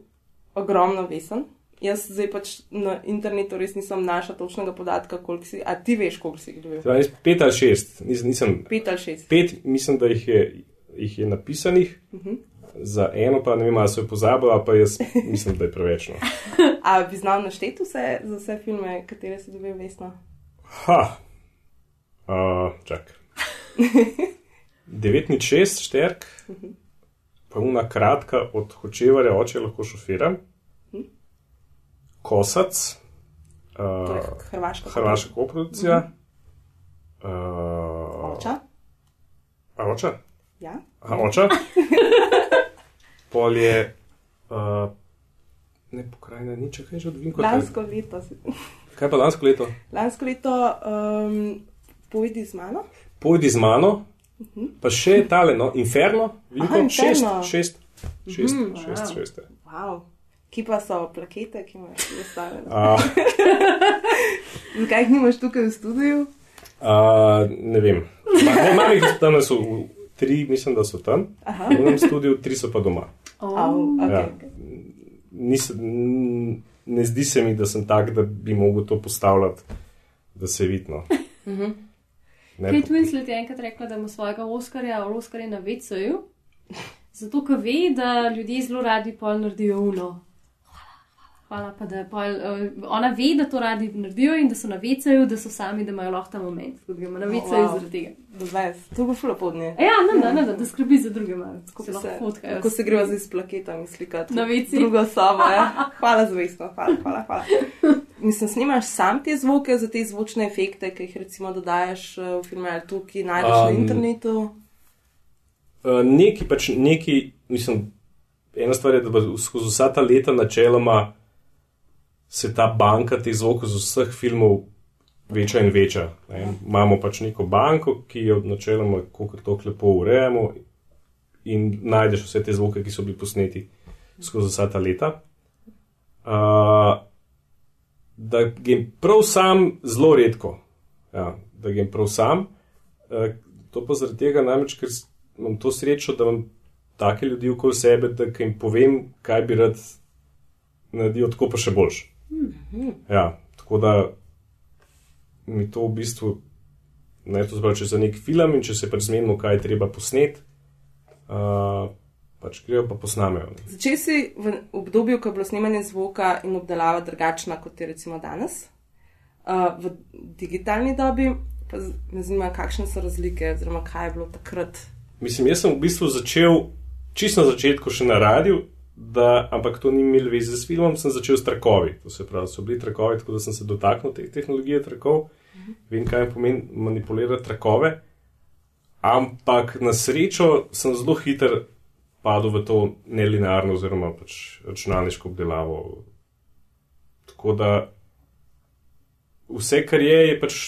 ogromno vesen. Jaz zdaj pač na internetu res nisem našla točnega podatka, koliko si, a ti veš, koliko si jih dobil? Zdaj, pet ali šest, nisem, nisem Pet ali šest. pet, mislim, da jih je, jih je napisanih, uh -huh. za eno pa ne vem, ali so jo pozabili, ali pa jaz mislim, da je preveč. No. A bi znal našteti vse za vse filme, katere si dobil vesno? Ha, uh, čak. 9 nič 6, šterk, pa una kratka od hočevarja, oče lahko šofira, kosac, To je uh, Hrvaška. hrvaška koprodukcija. Uh, Oča? a oča? Ja. Aha, oča. Pol je, uh, ne pokrajina, nič, kaj že od Vinko. Lansko leto. Kaj pa lansko leto? Lansko leto um, pojdi z mano. Pojdi z mano, pa še tale, no, Inferno, Vinko, Aha, šest, Inferno. šest, šest, Mhm, šest, wow. šest. je. Wow. Ki pa so plakete, ki imaš zastavljene. A, Zakaj jih nimaš tukaj v studiu? a, ne vem. Imam jih so v- tri, mislim, da so tam, Aha. v enem studiu, tri so pa doma. Au, okay, Ja. okay. Nis, ne zdi se mi, da sem tak, da bi mogel to postavljati, da se vidno. Ne, Kate Winslet je enkrat rekla, da ima svojega Oscarja, Oscarja na VC-ju, zato ker ve, da ljudje zelo radi pol naredijo uno. Hvala, pa da pol, uh, ona ve, da to radi naredijo in da so na VC-ju, da so sami, da imajo lahko ta moment, ko gremo na VC-ju wow. zaradi tega. Dovez. To bo šlo pod nje. A Ja, ne, ne, ne, ne, da skrbi za druge malo, Ko se, fotkajo. ko se greva zdaj s plaketami slikati. Na vici. Drugo sobo, ja. Hvala za vestno, hvala, hvala, hvala. Mislim, snimaš sam te zvoke za te zvočne efekte, ki jih recimo dodajaš eh, v filme ali tu, ki najdeš um, na internetu. Uh, neki pač neki, mislim, ena stvar je, da skozi vsa ta leta načeloma se ta banka teh zvokov z vseh filmov veča in veča. Ne. Imamo pač neko banko, ki jo načeloma kako tako lepo urejamo in najdeš vse te zvoke, ki so bili posneti skozi vsa ta leta. Uh, da grem prav sam zelo redko. Ja, da grem prav sam. Uh, to pa zaradi tega, namreč, ker imam to srečo, da imam take ljudi okoli sebe, da jim povem, kaj bi rad naredil, tako pa še boljš. Ja, tako da mi to v bistvu, ne to zbrati, če za nek film in če se pač zmenimo, kaj je treba posnet, uh, pač grejo pa posnamejo. Začel si v obdobju, ko je bilo snemanje zvoka in obdelava drugačna kot je recimo danes. Uh, v digitalni dobi pa me zanima, kakšne so razlike, oziroma kaj je bilo takrat. Mislim, jaz sem v bistvu začel čisto na začetku še na radiju, da, ampak to ni imelo veze s filmom, sem začel s trakovi. To se pravi, so bili trakovi, tako da sem se dotaknil te tehnologije trakov, vem, kaj pomeni manipulirati trakove. Ampak na srečo sem zelo hiter padel v to nelinearno, oziroma pač računalniško obdelavo. Tako da vse, kar je, je pač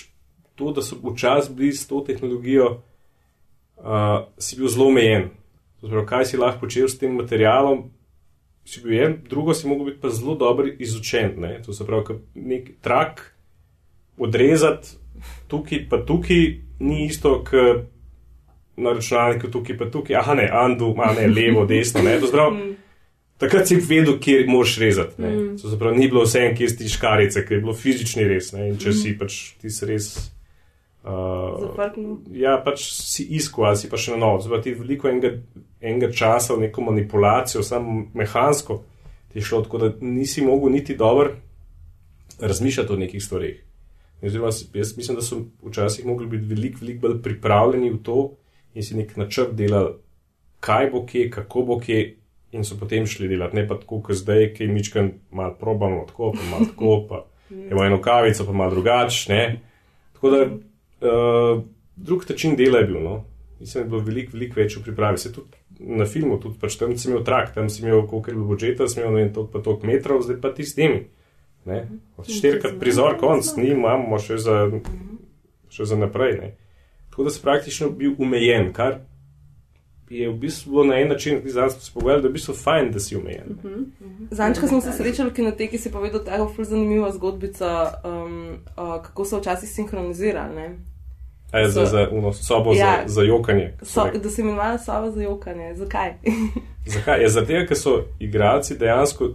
to, da so včasih bili s to tehnologijo uh, si bil zelo omejen. Pravi, kaj si lahko počel s tem materialom, si bil en, drugo si mogel biti pa zelo dobro izučen. Ne? To se pravi, nek trak odrezati tukaj pa tukaj ni isto, kot na računalniku, tukaj pa tukaj, ah ne, andu, ah ne, levo, desno, ne, to zdrav. Takrat si vedel, kje moraš rezati. Mm. Zapravo, ni bilo vse en, kje si ti škarice, ker je bilo fizični res. Ne? In če mm. si pač ti si res. Uh, Zaprtno. ja, pač si iskal, ali si pa še na novo. Zapravo, ti veliko enega, enega časa v neko manipulacijo, samo mehansko ti je šlo, tako da nisi mogel niti dobro razmišljati o nekih stvareh. Oziroma, jaz mislim, da so včasih mogli biti veliko, veliko bolj pripravljeni v to in si nek načrt delali, kaj bo kje, kako bo kje, in so potem šli delati, ne pa tako, kot zdaj, ki mičkam malo probamo, tako pa malo tako, pa imamo eno kavico, pa malo drugačne. Tako da uh, drug način dela je bil. No? Mislim, da je bilo veliko, veliko več v pripravi. Se tudi na filmu, tudi pač tam si imel trak, tam si imel koliko je bilo budžeta, si imel ne vem, toliko pa toliko metrov, zdaj pa ti s temi. Štirikrat prizor, konc, ni, imamo še za, še za naprej. Ne? Tako da si praktično bil omejen, kar je v bistvu na en način, ki smo se pogovarjali, da je v bistvu fajn, da si omejen. Zanč, ko smo se srečali v kinoteki, si povedal tako zelo zanimivo zgodbico, um, uh, kako so včasih sinhronizirali. A je za, So- za uno sobo Ja. za, za jokanje. so So, rekli. da se imenovali soba za jokanje. Zakaj? Zakaj? Je zato, ker so igralci dejansko,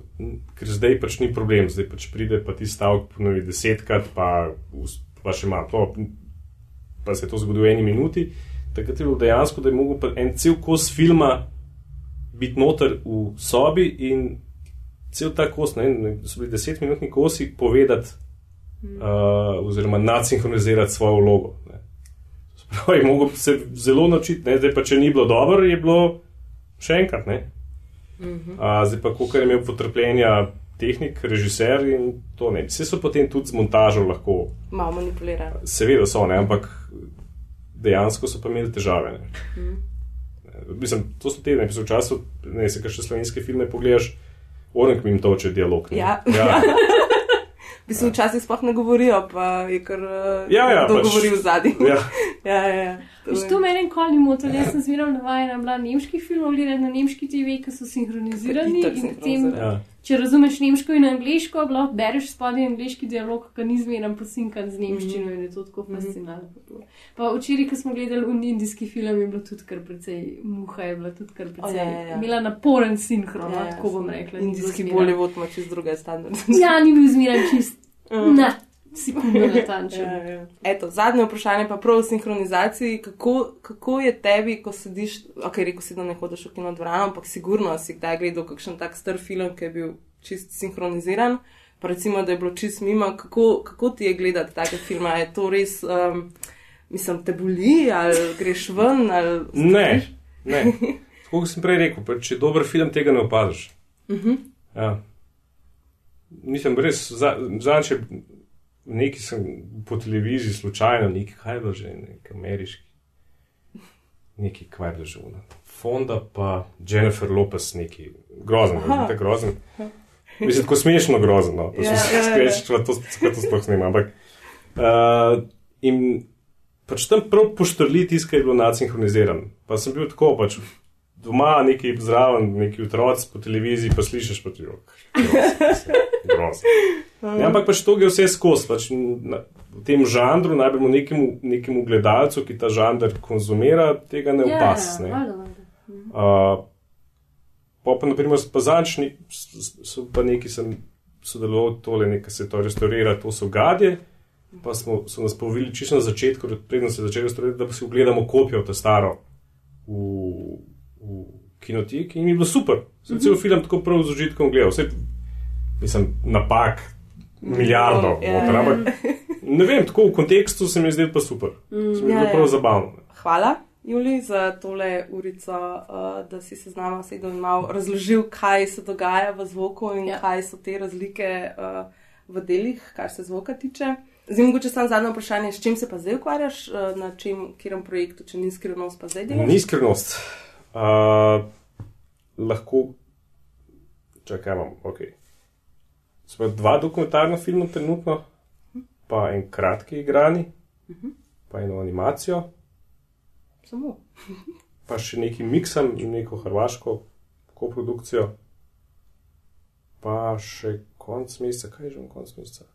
ker zdaj pač ni problem, zdaj pač pride pa ti stavek ponovi desetkrat, pa, pa še malo, to, pa se je to zgodilo v eni minuti. Takrat je bilo dejansko, da je mogel en cel kos filma biti noter v sobi in cel ta kos, ne, vem, so bili desetminutni kosi, povedati uh, oziroma nadsinhronizirati svojo vlogo. Sprav je mogel se zelo naučiti, ne, zdaj pa če ni bilo dobro, je bilo še enkrat. Ne. A, zdaj pa, koliko je imel potrpljenja tehnik, režiser in to ne. Vse so potem tudi z montažo lahko, Malo manipulirali. seveda so, ne, ampak dejansko so pa imeli težave. Ne. Mislim, to so te ne, v času, ne se kar še slovenske filme pogledaš, Orenk mi jim toče dialog. ne. Ja. ja. Bistvu včasih sploh ne govorijo, pa je kar uh, Ja, ja, kdo pač- govori v zadnji. ja. ja, ja, ja. To je- to meni nikoli ni moto, jaz sem zmeraj navajena bila nemških filmov, gledati na nemški TV, ki so sinhronizirani in potem. Ja. če razumeš nemško in angliško, lahko bereš spodaj angliški dialog, ki ni zmeraj posinkan z nemščino in je to tako fascinantno. Pa včeraj, ko smo gledali indijski film, je bilo tudi kar precej muha, je bila tudi kar precej. ja, ja, ja. Imela naporen sinhron, Ja, ja, tako bom rekla. Indijski Bollywood ima čist druge standarde. Ja, ni bil zmeraj čist. Mm. Na sekundo natančen. Ja, ja. Eto, zadnje vprašanje pa prav o sinhronizaciji. Kako, kako je tebi, ko sediš, ok, rekel si, da ne hodiš v kino dvorano, ampak sigurno si kdaj gledal kakšen tak star film, ki je bil čist sinhroniziran, pa recimo, da je bilo čist mimo. Kako, kako ti je gledati take filme? Je to res, um, mislim, te boli ali greš ven? Ali... Ne, ne. Tako kot sem prej rekel, pa če je dober film, tega ne opaziš. Uh -huh. Ja. Mislim, res, zadnjič nekaj sem po televiziji slučajno, nekaj, kaj je bilo že, nek ameriški, nekaj, kaj je bilo že, ono. Fonda pa Jennifer Lopez, neki grozen, Aha. ne grozen. Mislim, tako smešno grozen, no, pa Ja, sem ja, se ja. skreč, da to, to sploh snima, ampak. Uh, in pač tam prav poštrli tiskaj je bilo nadsinhroniziran. Pa sem bil tako, pač doma neki zraven, neki otroci po televiziji, pa slišiš pa ti rok. Grozno. Ja, ampak pač to gre vse skozi. Pač na, v tem žanru, najbolj nekemu, nekemu gledalcu, ki ta žanr konzumira, tega ne opas. ne. valjda, valjda. Uh, pa pa, naprimer, pazančni so pa neki, sem sodeloval tole, nekaj se to restaurira, to so gadje. Pa smo, so nas povili čisto na začetku, predtem se je začelo restaurirati, da si ogledamo kopijo, ta staro, v, v kinoteki in mi je bilo super. Sem mm -hmm. cel film tako prav z užitkom gledal. Vse, mislim, napak, milijardo, Ja, noter, ja. ampak ne vem, tako v kontekstu se mi je zdelo pa super. Se mi je Ja, bilo ja. prav zabavno. Hvala, Juli, za tole urico, uh, da si se z nami sedel in malo razložil, kaj se dogaja v zvoku in Ja. ja. kaj so te razlike uh, v delih, kar se zvoka tiče. Zdaj, mogoče samo zadnje vprašanje, s čim se pa zdaj ukvarjaš, uh, na čem, kjerem projektu, če ni skrivnost, pa zdaj delaš? Ni skrivnost. Uh, lahko, čakaj, imam, ok. Smo dva dokumentarna filma trenutno, pa en kratki igrani, pa eno animacijo, Samo. pa še neki miksam in neko hrvaško koprodukcijo, pa še konc meseca, kaj je že konc meseca?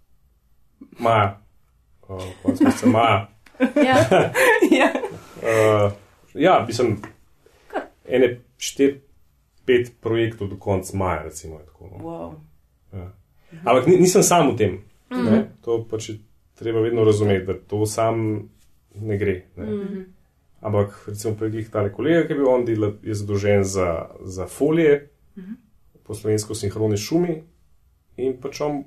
Maja. uh, konec meseca maja. Ja. ja. Uh, ja, mislim, ene štiri, pet projektov do konca maja, recimo. Tako, no. Wow. ja. Ampak ni, nisem sam v tem. Ne? To pač treba vedno razumeti, da to sam ne gre. Ne? Ampak, recimo, predih tale kolega, ki je bil on delal, je zadolžen za, za folije, po slovensko sinhrone šumi in pač on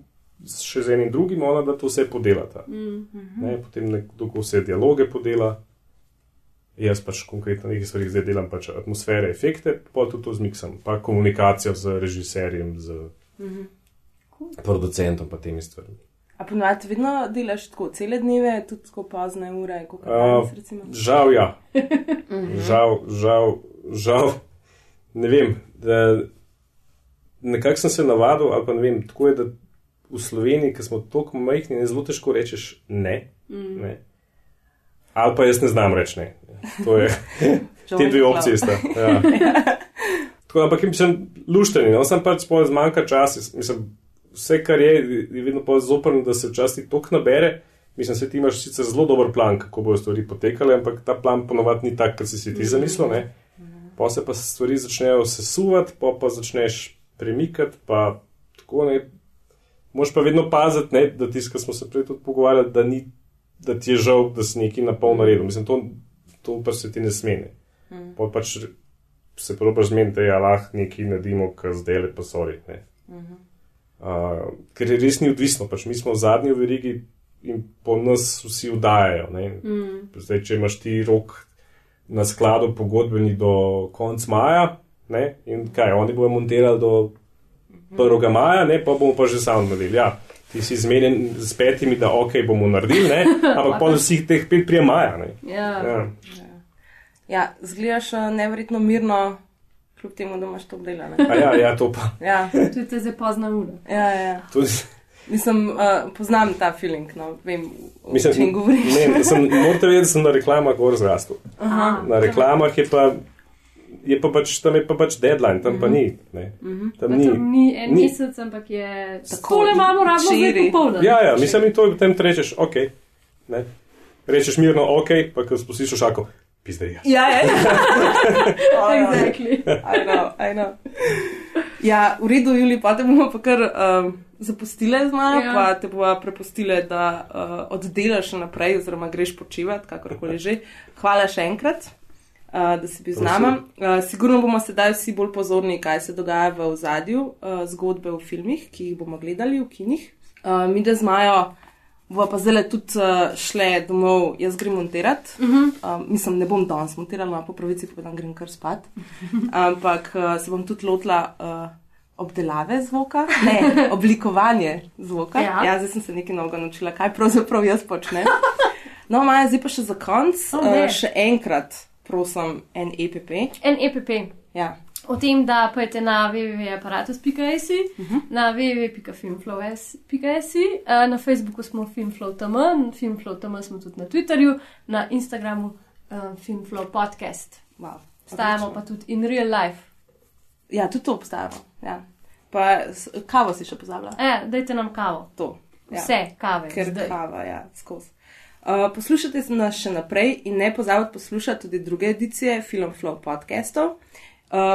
še z enim drugim, ona da to vse podelata. Ne, potem nekdo vse dialoge podela. Jaz pač konkretno nekaj stvari zdaj delam, pač atmosfere, efekte, pa tudi to zmiksam, pa komunikacijo z režiserjem, z producentom, pa temi stvarmi. A ponovadi vedno delaš tako cele dneve, tudi tako pozne ure, kot Uh, danes, recimo? žal, ja. žal, žal, žal, ne vem. da Nekako sem se navadil, ali pa ne vem, tako je, da v Sloveniji, ki smo tako majhni, je zelo težko rečeš ne. ne. Ali pa jaz ne znam reči ne. To je, te dve opcije sta. Ja. Tako, ampak jim sem lušten, no, sem pač sploh zmanjka časa. Mislim, vse, kar je, je vedno pa zoprno, da se včasih tok nabere. Mislim, da ti imaš sicer zelo dober plan, kako bodo stvari potekale, ampak ta plan ponovadi ni tak, kot si si ti zamislil. Ne? Pa se pa stvari začnejo sesuvati, pa pa začneš premikati, pa tako ne. Moš pa vedno paziti, ne, da tisto, kar smo se prej tudi pogovarjali, da, ni, da ti je žal, da si nekaj na polno redu. Mislim, to, to pa se ti ne smene. Mm. Pa pač se probaš zmeniti, da je Allah nekaj naredimo, kar zdaj le pa sori. Ne. Uh, ker je res ni odvisno, pač mi smo v zadnji verigi in po nas vsi vdajajo. Mm. Zdaj, če imaš ti rok na skladu pogodbeni do konca maja, ne, in kaj, oni bodo montirali do 1. maja, ne, pa bomo pa že sam naredili. Ja, ti si zmeden s petimi, da ok, bomo naredili, ne, ampak pa vseh teh pet prije maja. Ne. Ja. Ja. Ja, zgledaš uh, neverjetno mirno, kljub temu, da imaš to. A Ja, ja, to pa. Ja, Tudi te zdaj pozna ura. ja, ja. Tudi, Mislim, uh, poznam ta feeling, no, vem, o mislim, čem govoriš. ne, sem, morate vedeti, da sem na reklamah gor zrastel. Aha. Na reklamah je pa, je pa pač, tam je pa pač deadline, tam pa ni. Ne. Tam Pa ni. ni en ni. mesec, ampak je Tako, le imamo, rabimo zdaj včeraj. popoldan. Ja, ja, mislim, in to je potem rečeš, ok. Ne. Rečeš mirno, ok, pa ko spustiš šako, pizdej. Ja. Ja, ja, ja. Oh. Exactly. I know, I know. Ja, v redu, Juli, pa te bomo pa kar um, zapustile z mano, Ja. pa te bomo prepustile, da uh, oddelaš naprej, oziroma greš počivati, kakorkoli že. Hvala še enkrat, uh, da si bil z nami. Uh, sigurno bomo sedaj vsi bolj pozorni, kaj se dogaja v ozadju uh, zgodbe v filmih, ki jih bomo gledali v kinih. Uh, mi, da z Majo, bo pa zdaj tudi uh, šle domov, jaz grem montirati. Uh -huh. uh, mislim, ne bom danes montirala, po pravici povedam, grem kar spat. Ampak uh, se bom tudi lotila uh, obdelave zvoka, ne, oblikovanje zvoka. Ja. ja, zdaj sem se nekaj novega naučila, kaj pravzaprav jaz počnem. No, Maja, zdaj pa še za konec, Oh, uh, še enkrat, prosim, en EPP. En EPP. Ja. O tem, da pojete na www.apparatus.js, uh -huh. na www.filmflow.js, eh, na Facebooku smo filmflow.tm, filmflow.tm smo tudi na Twitterju, na Instagramu uh, filmflow podcast. Wow, Stajamo pa tudi in real life. Ja, tudi to obstaja. Ja. Pa kavo si še pozabila. E, dajte nam kavo. To. Ja. Vse kave. Ker zdaj. kava, ja, skozi. Uh, poslušajte nas še naprej in ne pozabite poslušati tudi druge edicije Film Flow podcastov, uh,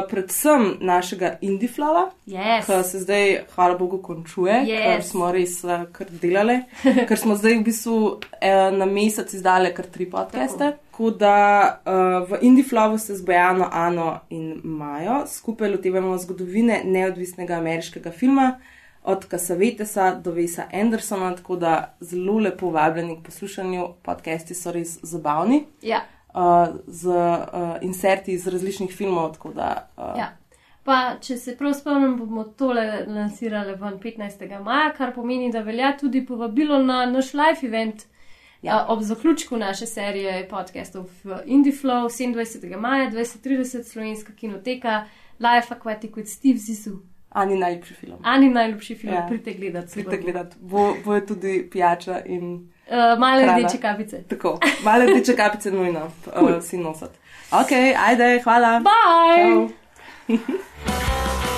predvsem našega Indiflova, Yes. ki se zdaj, hvala Bogu, končuje, Yes. ker smo res uh, kar delali, ker smo zdaj v bistvu eh, na mesec izdali kar tri podcaste. Tako da uh, v Indiflovu se z Bojano, Ano in Majo skupaj lotevamo zgodovine neodvisnega ameriškega filma od Kasavetesa do Vesa Andersona, tako da zelo lepo vabljeni k poslušanju. Podcasti so res zabavni, Ja. Uh, z uh, inserti iz različnih filmov. Da, uh, Ja. Pa, če se prav spomnim, bomo tole lansirali ven 15. maja, kar pomeni, da velja tudi povabilo na naš live event Ja. ja. ob zaključku naše serije podcastov v Indiflow 27. maja 2030 slovenska kinoteka Life Aquatic with Steve Zisu. Ani najljubši film. Ani najljubši film, Ja. pridite gledati. Pridite gledati, bo, bo tudi pijača in Uh, male Hrana. rdeče kapice. tako. Male rdeče kapice nujno, cool. uh, si nositi. Ok, ajde, hvala. Bye!